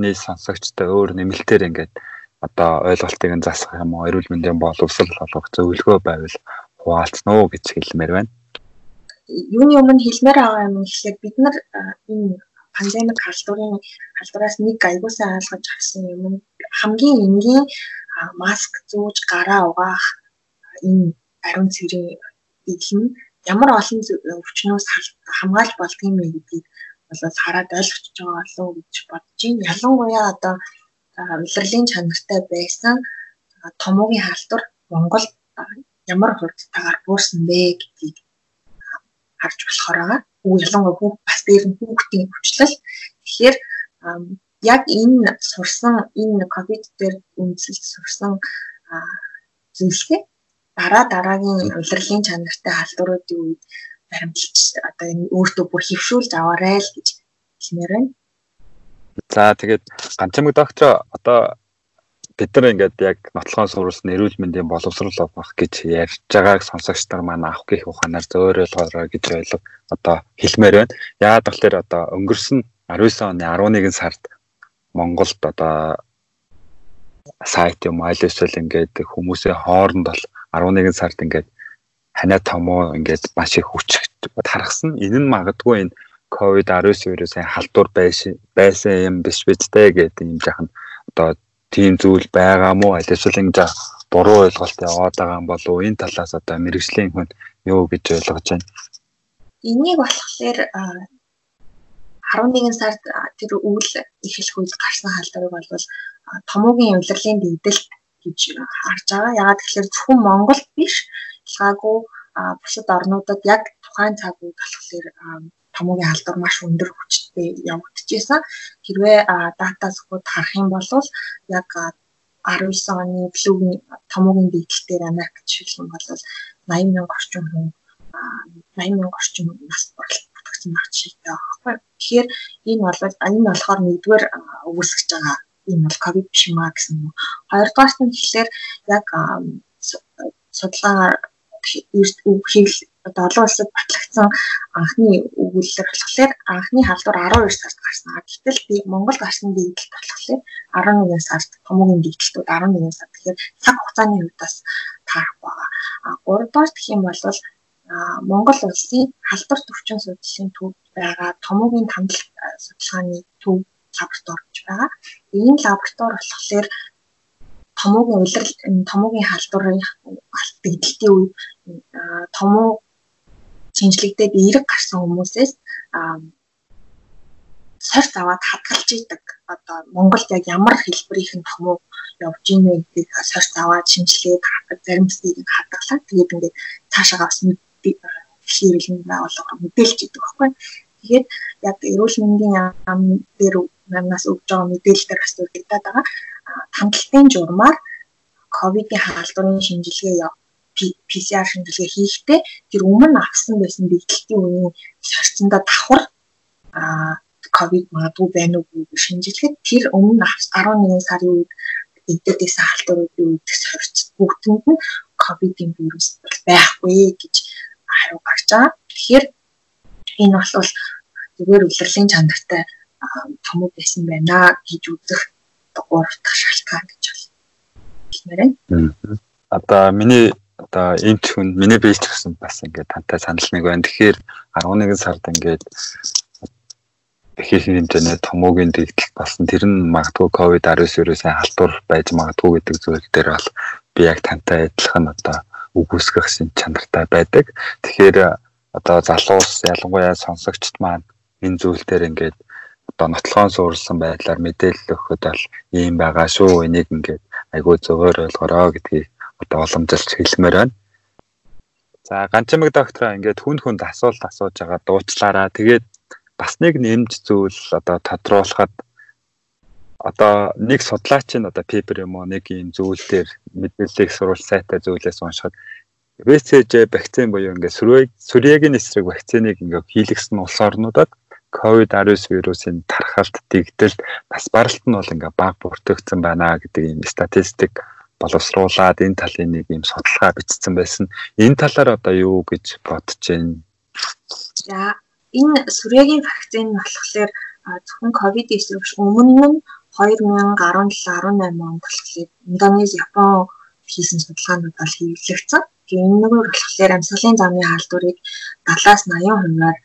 Нийт сонсогчтой өөр нэмэлтээр ингээд одоо ойлголтыг нь засах юм уу, эрүүл мэндийн боловсрол олгох зөвлөгөө байвал хуваалцсан уу гэж хэлмээр байна. Юуны өмнө хэлмээр байгаа юм гэхлээр бид нар энэ пандемик халдварын халдвараас нэг аягуулсан ойлгож авсан юм хамгийн энгийн маск зүүж гараа угаах энэ ариун цэрийн идэл нь ямар олон өвчнөөс хамгаалж болдгийг мэ гэдгийг бол хараад ойлгочихж байгаа болов уу гэж бодож байна. Ялангуяа одоо улирлын чанартай байсан томоогийн халдвар Монгол ямар хурдтайгаар буурсан бэ гэдгийг харж болохоор байгаа. Уу ялангуяа бүх бас дээр нь хүүхдийн өвчлөл. Тэгэхээр яг энэ сурсан энэ ковид дээр үнэлж сурсан зүйлсээ дараа дараагийн улирлын чанартай халдваруудын үед баримталж одоо энэ өөртөө бүр хөвшүүлж аваарай л гэж хэлмээр байна. За тэгээд ганцмаг доктор одоо бид нар ингээд яг нотлохоон сурвалжны эрүүл мэндийн боловсрол авах гэж ярьж байгааг сонсогч нар маань авах гэх ухаанаар зөөрөлгөөрэй гэж ойлго одоо хэлмээр байна. Яагаад гэвэл одоо өнгөрсөн 19 оны 11 сард Монголд одоо сайт юм аль эсвэл ингээд хүмүүсийн хооронд бол 11 сард ингээд ханаа томоо ингээд маш их хүчтэй харгасан. Энэ нь магадгүй энэ ковид 19 вирусын халдвар байсан юм биш бидтэй гэдэг юм жахан одоо тийм зүйл байгаа мó аль эсвэл ингээд буруу ойлголт яваад байгаа юм болов энэ талаас одоо мэрэгжлийн хүн юу гэж ойлгож байна. Энийг болохоор 11 сард тэр үйл эхлэх үед гарсан халдварыг бол томоогийн удирлын дэгдэлт гэж харж байгаа. Ягаад гэхээр зөвхөн Монгол биш ялгаагүй бусад орнуудад яг тухайн цаг үед болохоор томоогийн халдвар маш өндөр хүчтэй явагдчихсан. Хэрвээ дата зөвхөн харах юм бол яг 19 оны флүүгийн томоогийн дэгдэлтээр Америк жишээлх юм бол 80 мянга орчим хүн 80 мянга орчим нас бүрэлдэхүүн багц шийдтэй байгаа. Тэгэхээр энэ бол энэ болохоор нэгдүгээр үүсгэж байгаа энэ бол ковид биш юм а гэсэн юм. Хоёрдугаарт нь тэгэхээр яг судалгаагаар хийх одоо олон улсад батлагдсан анхны өгүүлэлээр болохоор анхны халдвар 12 сард гарсан. Гэтэл би Монгол гарсан дэгдэлт болохоор 11 сард томоогийн дэгдэлтүүд 11 сард тэгэхээр цаг хугацааны хувьд бас таарах байгаа. А гуравдугаар гэх юм бол Монгол улсын халдвар төвчин судлалын төв байгаа томоогийн тандал судалгааны төв лаборатори байгаа. Энэ лаборатори болохоор томоогийн улирал томоогийн халдварын дэгдэлтийн үед тоmoo шинжлэгдээд эерэг гарсан хүмүүсээс сорь аваад хадгалж идэг. Одоо Монголд яг ямар хэлбэрийнх нь том уу явж ийн вэ гэдгийг сорь аваад шинжилгээд зарим зүйлийг хадгалаад тэгээд ингээд цаашаа бас хэвлэн байгууллага мэдээлж идэг байхгүй. Тэгээд яг эрүүл мэндийн яам дээр манаас өгж байгаа мэдээлэл дээр бас үлдээд байгаа. Хангалтын журмаар ковидын хаалдварын шинжилгээ PCR шинжилгээ хийхдээ тэр өмнө авсан байсан бэлтгэлтийн үеийн сорцсондоо давхар а ковид магадгүй байна уу шинжилгээд тэр өмнө 11 сарын үед эддээс хаалтуруудын үед сорц бүгдэнд нь ковидын вирус байхгүй гэж хариу гарч байгаа. Тэгэхээр энэ бол зүгээр улирлын чанартай томог байсан байна гэж үзэх гурав дахь шалтгаан гэж байна. Одоо миний одоо энэ хүн миний бийж гэсэн бас ингээд тантай санал нэг байна. Тэгэхээр 11 сард ингээд ихээхэн хэмжээний томоогийн дэгдэл болсон. Тэр нь магадгүй COVID-19 вирусийн халдвар байж магадгүй гэдэг зүйл дээр бол би яг тантай адилхан одоо үгүйсгэх чанартай байдаг. Тэгэхээр одоо залуус ялангуяа сонсогчд маань энэ зүйл дээр ингээд одоо нотлохоон суурилсан байдлаар мэдээлэл өгөхөд бол ийм байгаа шүү. Энийг ингээд айгүй зөвөр ойлгороо гэдгийг одоо уламжилж хэлмээр байна. За ганчмаг доктороо ингээд хүнд хүнд асуулт асууж байгаа дуучлаараа. Тэгээд бас нэг нэмж зүйл одоо тодруулахад одоо нэг судлаач нь одоо пейпер юм уу нэг юм зүйл дээр мэдээллийг сурвалж сайтай зүйлээс уншихад BCG вакцин буюу ингээд сүрэг сүрьягийн эсрэг вакциныг ингээд хийлгэсэн улс орнуудад COVID-19 вирусын тархалт дэгдэлт бас баралт нь бол ингээд баг бүртгэгдсэн байна гэдэг юм статистик боловсруулад энэ талын нэг юм судалгаа бичсэн байсан. Энэ талаар одоо юу гэж бодож байна? За энэ сүрьягийн вакцин нь болохоор зөвхөн ковид-19 биш өмнө нь 2017 18 онд болохоор Индонез, Япон хийсэн судалгаанууд бол хэвлэгдсэн. Тэгээ энэ нөгөө болохоор амьсгалын замын хаалдварыг 70-аас 80%-аар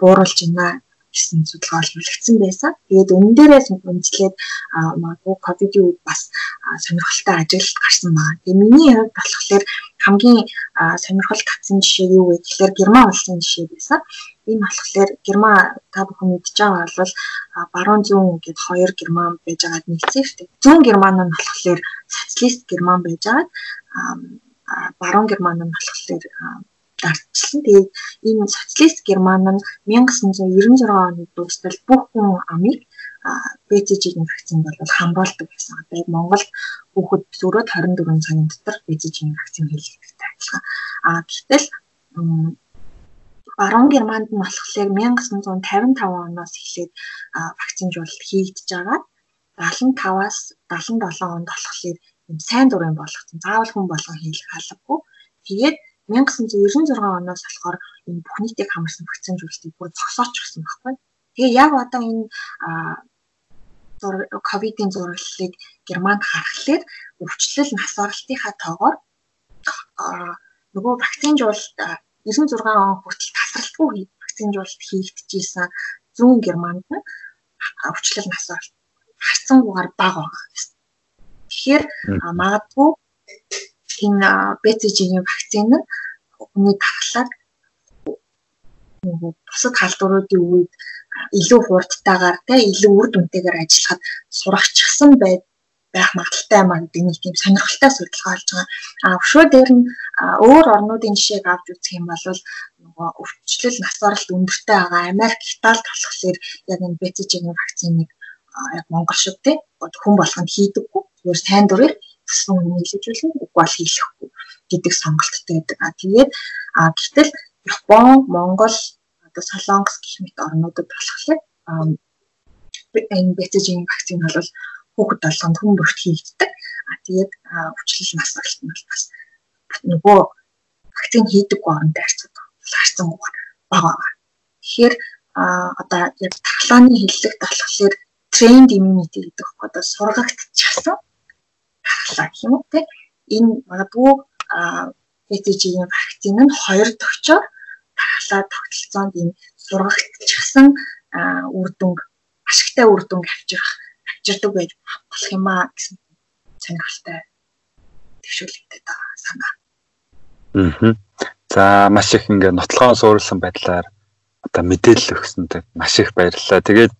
бууруулж байна гэсэн судалгаа олборлогдсон байсан. Тэгээд энэ дээрээс үндэслээд магадгүй ковидын үед бас сонирхолтой ажилд гарсан байна. Тэгээд миний хувьд болохоор хамгийн сонирхол татсан жишээ юу вэ гэхээр Герман улсын жишээ байсан. Энэ болохоор Герман та бүхэн мэдж байгаа бол баруун зүүн гэдэг хоёр Герман байж байгаад нэгцэн шүү дээ. Зүүн Герман нь болохоор социалист Герман байж байгаад баруун Герман нь болохоор дарчилсан. Тэгээд ийм социалист Герман нь 1996 оны дуустал бүх хүн амыг БЦЖ-ийн вакцин бол хамгаалдаг гэсэн. Тэгээд Монгол хүүхэд зүрөд 24 цагийн дотор БЦЖ-ийн вакцин хийлгэдэг адилхан. А гэтэл баруун Германд нь болохоор 1955 оноос эхлээд вакцинжуулалт хийгдэж байгаа. 75-аас 77 онд болохоор юм сайн дурын болгоцсон. Заавал хүн болгон хийх албагүй. Тэгээд 1996 оноос болохоор энэ бүх нийтийг хамарсан вакцинжуулалтыг бүр зогсооч гсэн байхгүй. Тэгээ яг одоо энэ ковидын зураглалыг Германд харахад өвчлөл нас оролтынхаа тоогоор нөгөө вакцинжуулалт 96 он хүртэл тасралтгүй вакцинжуулалт хийгдчихсэн зүүн Германд нь өвчлөл нас оролт харцангуугаар бага байгаа. Тэгэхээр магадгүй энэ BCG-ийн вакцин нь хүний тархлаад бусад халдваруудын үед илүү хурдтайгаар те илүү үр дүнтэйгээр ажиллахад сурахчихсан бай байх магадaltaй маа гэдэг нэг тийм сонирхолтой судалгаа болж байгаа. А өшөө дээр нь өөр орнуудын жишээг авч үзэх юм бол нөгөө өвчлөл нас баралт өндөртэй байгаа Америк, Итали болохоор яг энэ BCG-ийн вакциныг яг Монгол шиг те хүн болгонд хийдэггүй. Зүгээр сайн дурыг гэсэн үнийг хэлжүүлэн үг бол хийлэхгүй гэдэг сонголттой байдаг. А тэгээд а гэтэл Япон, Монгол, одоо Солонгос гэх мэт орнуудад болохоор энэ BCG-ийн вакцин бол хүүхэд болгонд хүн бүрт хийгддэг. А тэгээд өвчлөл нас баралт нь бол бас нөгөө вакцин хийдэггүй оронд харьцаад харьцан байгаа. Тэгэхээр одоо яг тахлааны хиллэгт болохоор тренд immunity гэдэг нь одоо сургагдчихсан тахлаа гэх юм уу те энэ магадгүй BCG-ийн вакцин нь хоёр төгчөөр тахлаа тогтолцоонд энэ сургагдчихсан үр дүнг ашигтай үр дүнг авчрах авчирдаг байж болох юм аа гэсэн сонирхолтой төвшүүлэгдээд байгаа санаа. Аа. За маш их ингээ нотлохоон суурилсан байдлаар одоо мэдээлэл өгсөнд маш их баярлалаа. Тэгээд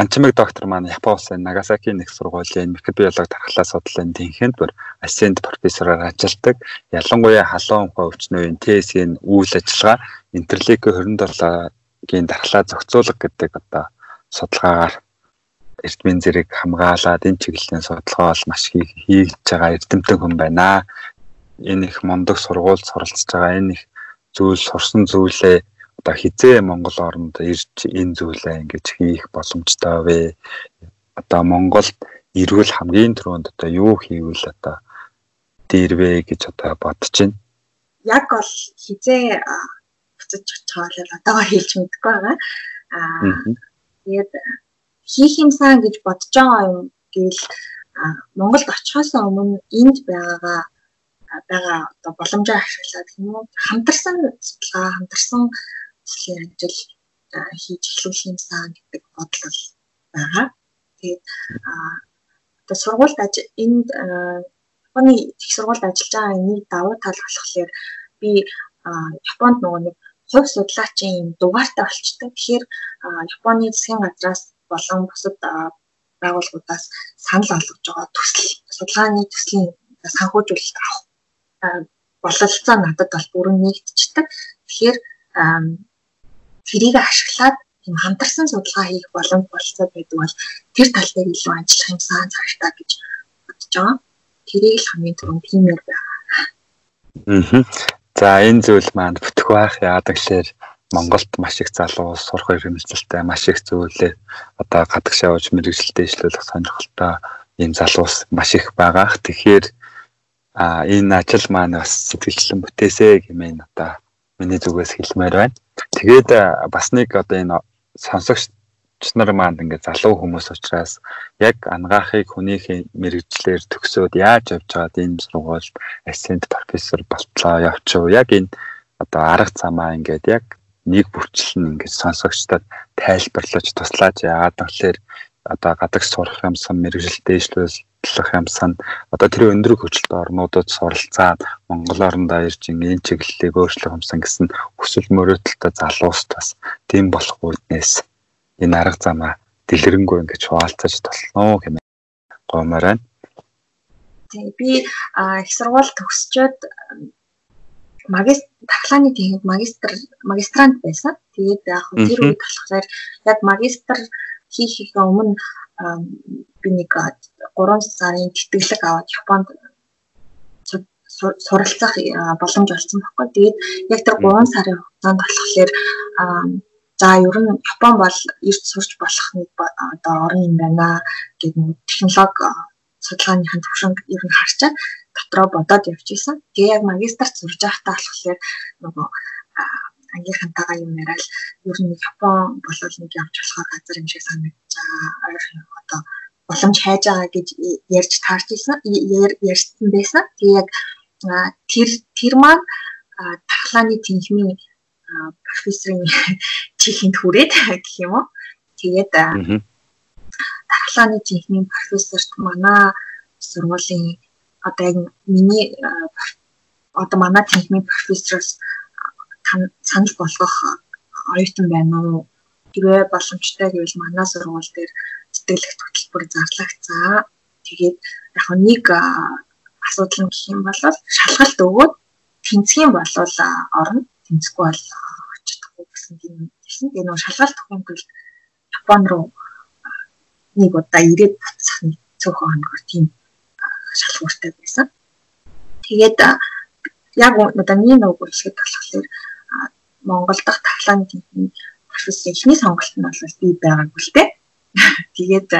Ганчмаг доктор маань Япон улсын Нагасакийн их сургуулийн микробиологи тархлаа судлалын тэнхэнд бүр ассент профессораар ажилладаг. Ялангуяа халуун ухаан өвчнөөн ТС-ийн үйл ажиллагаа интерлейк 27-гийн дархлаа зохицуулга гэдэг одоо судалгаагаар эрдмийн зэрэг хамгаалаад энэ чиглэлийн судалгаа бол маш хийж байгаа эрдэмтэн хүн байна. Энэ их мундаг сургуульд суралцж байгаа энэ их зүйл сурсан зүйлээ одоо хизээ Монгол оронд ирж энэ зүйлээ ингэж хийх боломжтой вэ? Одоо Монголд ирвэл хамгийн түрүүнд одоо юу хийвэл одоо дээрвэ гэж одоо бодож байна. Яг бол хизээ буцаж чаалал одоогоо хэлж мэдэхгүй байгаа. Аа тэгээд хийх юмсан гэж бодож байгаа юм гээл Монголд очихоос өмнө энд байгаагаа байгаа одоо боломжоо ашиглаад юм уу хамтарсан судалгаа хамтарсан ажлын ажил хийж эхлүүлэх юмсан гэдэг бодол байгаа. Тэгээд одоо сургуульд энд Японы их сургуульд ажиллаж байгаа нэг давуу тал болохоор би Японд нөгөө нэг хувь судлаачийн юм дугаартай болчтой. Тэгэхээр Японы засгийн газраас болон бусад байгууллагуудаас санал олгож байгаа төсөл судалгааны төслийн санхүүжүүлэлт авах бололцоо надад бол бүрэн нэгдчихдэг. Тэгэхээр тэрийг ашиглаад тийм хамтарсан судалгаа хийх боломж болцоо байдаг бол тэр тал дээр илүү ажиллах юмсан цагтаа гэж бодож байгаа. Тэрийг л хамгийн түрүүнд тиймэр байгаа. Аа. За энэ зүйл маань бүтэх байх яадаг лэр Монголд маш их залуу сурах ирэмжлэлтэй маш их зүйлээ одоо гадагшаа ууж мэрэгжилтэд ишлүүлэх сонирхолтой ийм залуус маш их байгаа. Тэгэхээр а энэ ажил маань бас сэтгэлчлэн бүтээсэ гэмээн одоо миний зүгээс хэлмээр байна. Тэгээд бас нэг одоо энэ сонсогч нар маань ингээд залуу хүмүүс учраас яг ангаахыг хүнийхээ мэрэгчлэр төгсөөд яаж явж байгаад энэ сургуульд ассент профессор болтлоо явчих уу яг энэ одоо арга замаа ингээд яг нэг бүрчлэн ингээд сонсогчдод тайлбарлаж туслаач яагаад гэвэл одоо гадагш сурах юмсан мэрэгжил дэвшлүүлэх юмсан одоо тэр өндөр хөгжилтэй орнуудад суралцаад Монгол орондоо ирж энэ чиглэлийг өөрчлөх юмсан гэсэн хүсэл мөрөөдөлтөй залуус бас тийм болох үүднээс энэ арга замаа дэлгэрэнгүй ингэж хуваалцаж толно хэмээн гомоор байна. Тэгээ би их сургууль төгсчөөд магистр тахлааны техник магистр магистрант байсан. Тэгээд яг тэр үед болохоор яг магистр хийхээ өмнө би нэг 3 сарын тэтгэлэг аваад Японд суралцах боломж олсон байхгүй. Тэгээд яг тэр 3 сарын хугацаанд болохоор за ер нь Япон бол эрт сурч болох нэг одоо орн юм байна гэдэг нэг технологи судалгааныхын төвшинг ер нь харчаад дотроо бодоод явж исэн. Тэгээ яг магистрт сурж байхдаа болохоор нөгөө ангийнхантайгаа юм яриад ер нь Япон болол нэг явж болохоор газар юм шиг санагдаж байгаа. Одоо боломж хайж байгаа гэж ярьж таарч ирсэн. ярьсан байсан. Тэгээ яг тэр тэр маань тахлааны тэнхмийн профессорын чихэнд хүрээд гэх юм уу. Тэгээд тахлааны тэнхмийн профессорт манай сургуулийн одоо яг миний одоо манай тэнхмийн профессороос санал болгох оюутан байна уу? Хэрвээ боломжтой гэвэл манай сургууль дээр сэтгэлэх хөтөлбөр зарлагцаа. Тэгээд яг нэг асуудал нь гэх юм бол шалгалт өгөөд тэнцгийн болвол орно. Тэнцэхгүй бол очихдаггүй гэсэн тийм хэлсэн. Тэгээ нөгөө шалгалт өгөх бол Япон руу нэг удаа ирээд буцах нэг цөөхөн хоногор тийм шалгууртай байсан. Тэгээд яг одоо миний нөгөө хэлэхэд болохоор Монгол дахь тавлааны тэмцээний профессор эхний сонголт нь бол би байгаагүй л дээ. [laughs] Тэгээд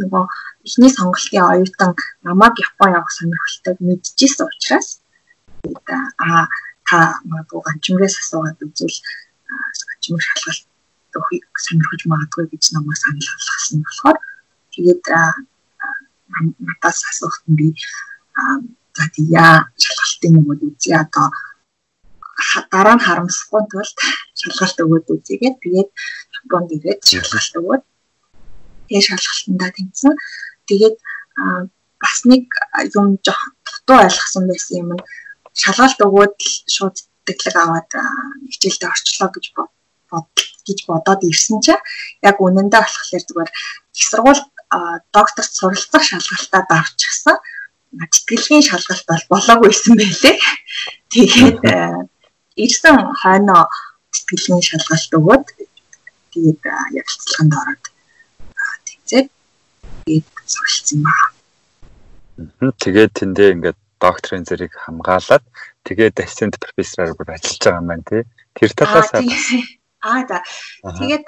нөгөө эхний сонголтын оюутан намайг Япон явах сонирхолтойг мэдчихсэн учраас а та магадгүй ганчмгээс асуугаад үзвэл ганчмэг шалгалт өгөхийг сонирхож магадгүй гэж намайг санал болгосон болохоор тэгээд надаас асуухт нь би за тийя шалгалтын нөгөө үзье одоо дараа нь харамсахгүй тулд шалгалт өгөөд үзьегээд тэгээд Японд ирээд шалгалт өгөөд тэгээд шалгалтандаа тэнцсэн. Тэгээд бас нэг юм жоох дутуу ойлгосон байсан юм нь шалгалт өгөөд л шууд мэдээлэл аваад хичээлдээ орчлоо гэж бод гэж бодоод ирсэн чинь яг үнэндээ болохоор зүгээр их сургууль доктор суралцах шалгалтад авчихсан. Тэтгэлгийн шалгалт бол болоогүйсэн байлээ. [laughs] Тэгээд [laughs] ирсэн хойноо тэтгэлгийн шалгалт өгөөд тэгээд ярилцлаганд ороод тэгзээд тэгээд суралцсан байна. Тэгээд тэндээ ингээд докторийн зэрэг хамгаалаад тэгээд ассистент профессораар бүр ажиллаж байгаа юм байна тий. Тэр талаас аа за тэгээд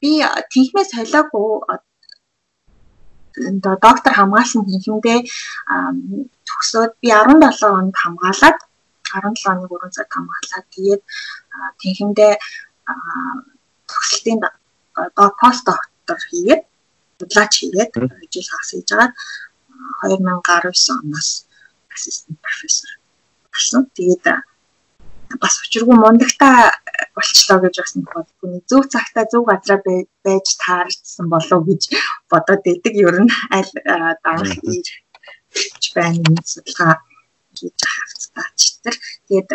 би тийхмээ солиогүй доктор хамгаалсан хинхэмдээ төгсөөд би 17 онд хамгаалаад 17 оны 3 цаг хамгаалаад тэгээд тэнхимдээ төгсөлтийн пост доктор хийгээд судлаач хийгээд жил хагас хийж байгаа 2019 оноос ассистент профессор болсон. Тэгээд бас учиргүй мундагтаа болчлоо гэж бас нэг боддгүй. Зөв цагтаа зөв газараа байж таарсан болов гэж бодоод байдаг. Ер нь аль дарах ирж байна нэг судалгаа хийж хавцтай ч тэр. Тэгээд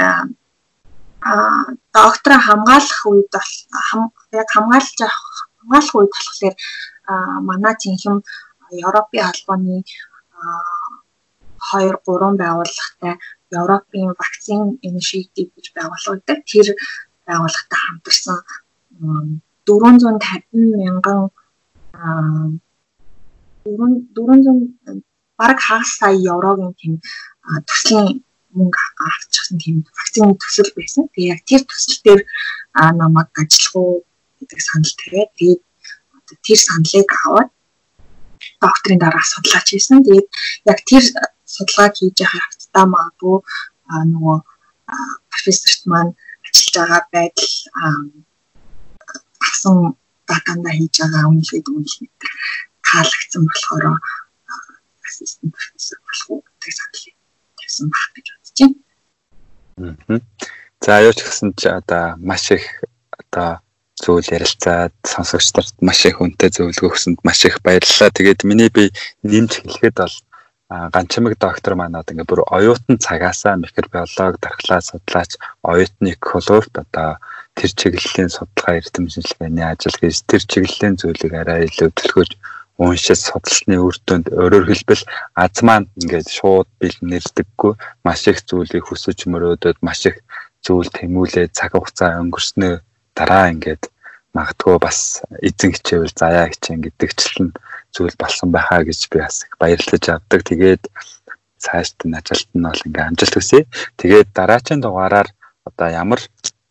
а доктор хамгаалах үед бол яг хамгаалж хамгаалах үед болохоор манай цэнхэм Европын холбооны 2 3 байгууллагатай Европын вакцин инишиатив гэж байгууллагатай тэр байгууллагатай хамтарсан 450 мянган 400 бараг хагас сая еврогийн тийм төслийн мөнгө авчихсан тийм вакцины төсөл байсан. Тэгээ яг тэр төсөл дээр намайг ажиллах уу гэдэг санал тавиад тэгээд тэр саналыг аваад докторийн дараа судлаач хийсэн. Тэгээд яг тэр судалгааг хийж байгаа хавцтай магадгүй нөгөө профессорт маань ажиллаж байгаа байдал авсан датанда хийж байгаа үнэлгээд үнэлгээ таалагдсан болохоор ассистент профессор болох уу гэдэг саналыг тавьсан баг гэж бодож байна. За юу ч гэсэн чи одоо маш их одоо зүйл ярилцаад сонсогчдод маш их үнэтэй зөвлөгөө өгсөнд маш их баярлалаа. Тэгээд миний би нэмж хэлэхэд бол ганчмаг доктор манад ингээ бүр оюутан цагаасаа микробиолог дархлаа судлаач оюутны колорт одоо тэр чиглэлийн судалгаа эрдэмтгэлгээний ажил гэж тэр чиглэлийн зүйлийг арай илүү төлхөж уншиж судалсны үр дүнд өөрөөр хэлбэл аз маань ингээд шууд бэлнэрдэггүй маш их зүйлийг хүсэж мөрөөдөд маш их зүйл тэмүүлээд цаг хугацаа өнгөрснөө дараа ингээд магадгүй бас эзэн хичээвэл заяа хичээн гэдэгчлэн зүйл болсон байхаа гэж би бас их баярлаж авдаг. Тэгээд цаашд нь ажилт нь бол ингээм амжилт хүсье. Тэгээд дараагийн дугаараар одоо ямар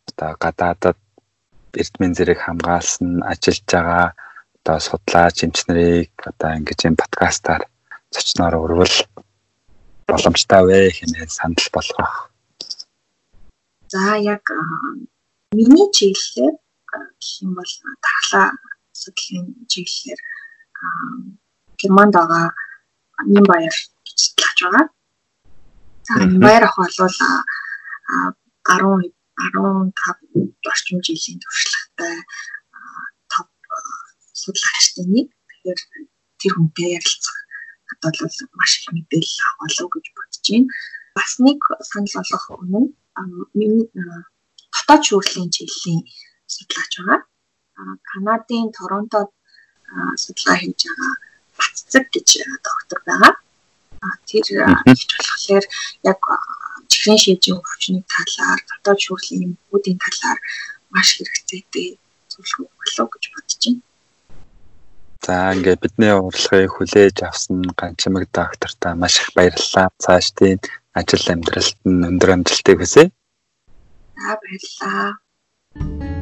одоо гадаадад эрдмийн зэрэг хамгаалсан ажиллаж байгаа одоо судлаач эмчнэрийг одоо ингэж юм подкастаар зочноор урвал боломжтой вэ хэмээн санал болгох. За яг миний чиглэлээр гэх юм бол дархлаа судлалын чиглэлээр Германд байгаа Ним баяр гэж судлаач байгаа. За баяр ах бол 10 15 орчим жилийн туршлагатай судлаачтай нэг. Тэгэхээр тэр хүнтэй ярилцах надад бол маш их мэдээлэл авах болов гэж бодож байна. Бас нэг санал болгох өмнө миний дотоод шүүрлийн чиглэлийн судлаач байгаа. Канадын Торонтод судалгаа хийж байгаа Батцэг гэж доктор байгаа. Тэр хийж болохоор яг чихрийн шийдвэрийн өвчний талаар, дотоод шүүрлийн үүдийн талаар маш хэрэгцээтэй зөвлөгөө болов гэж бодож байна. За ингээд бидний урилгыг хүлээж авсан ганчмаг доктортаа маш их баярлалаа. Цаашдын ажил амьдралд нь өндөр амжилтыг хүсье. За баярлалаа.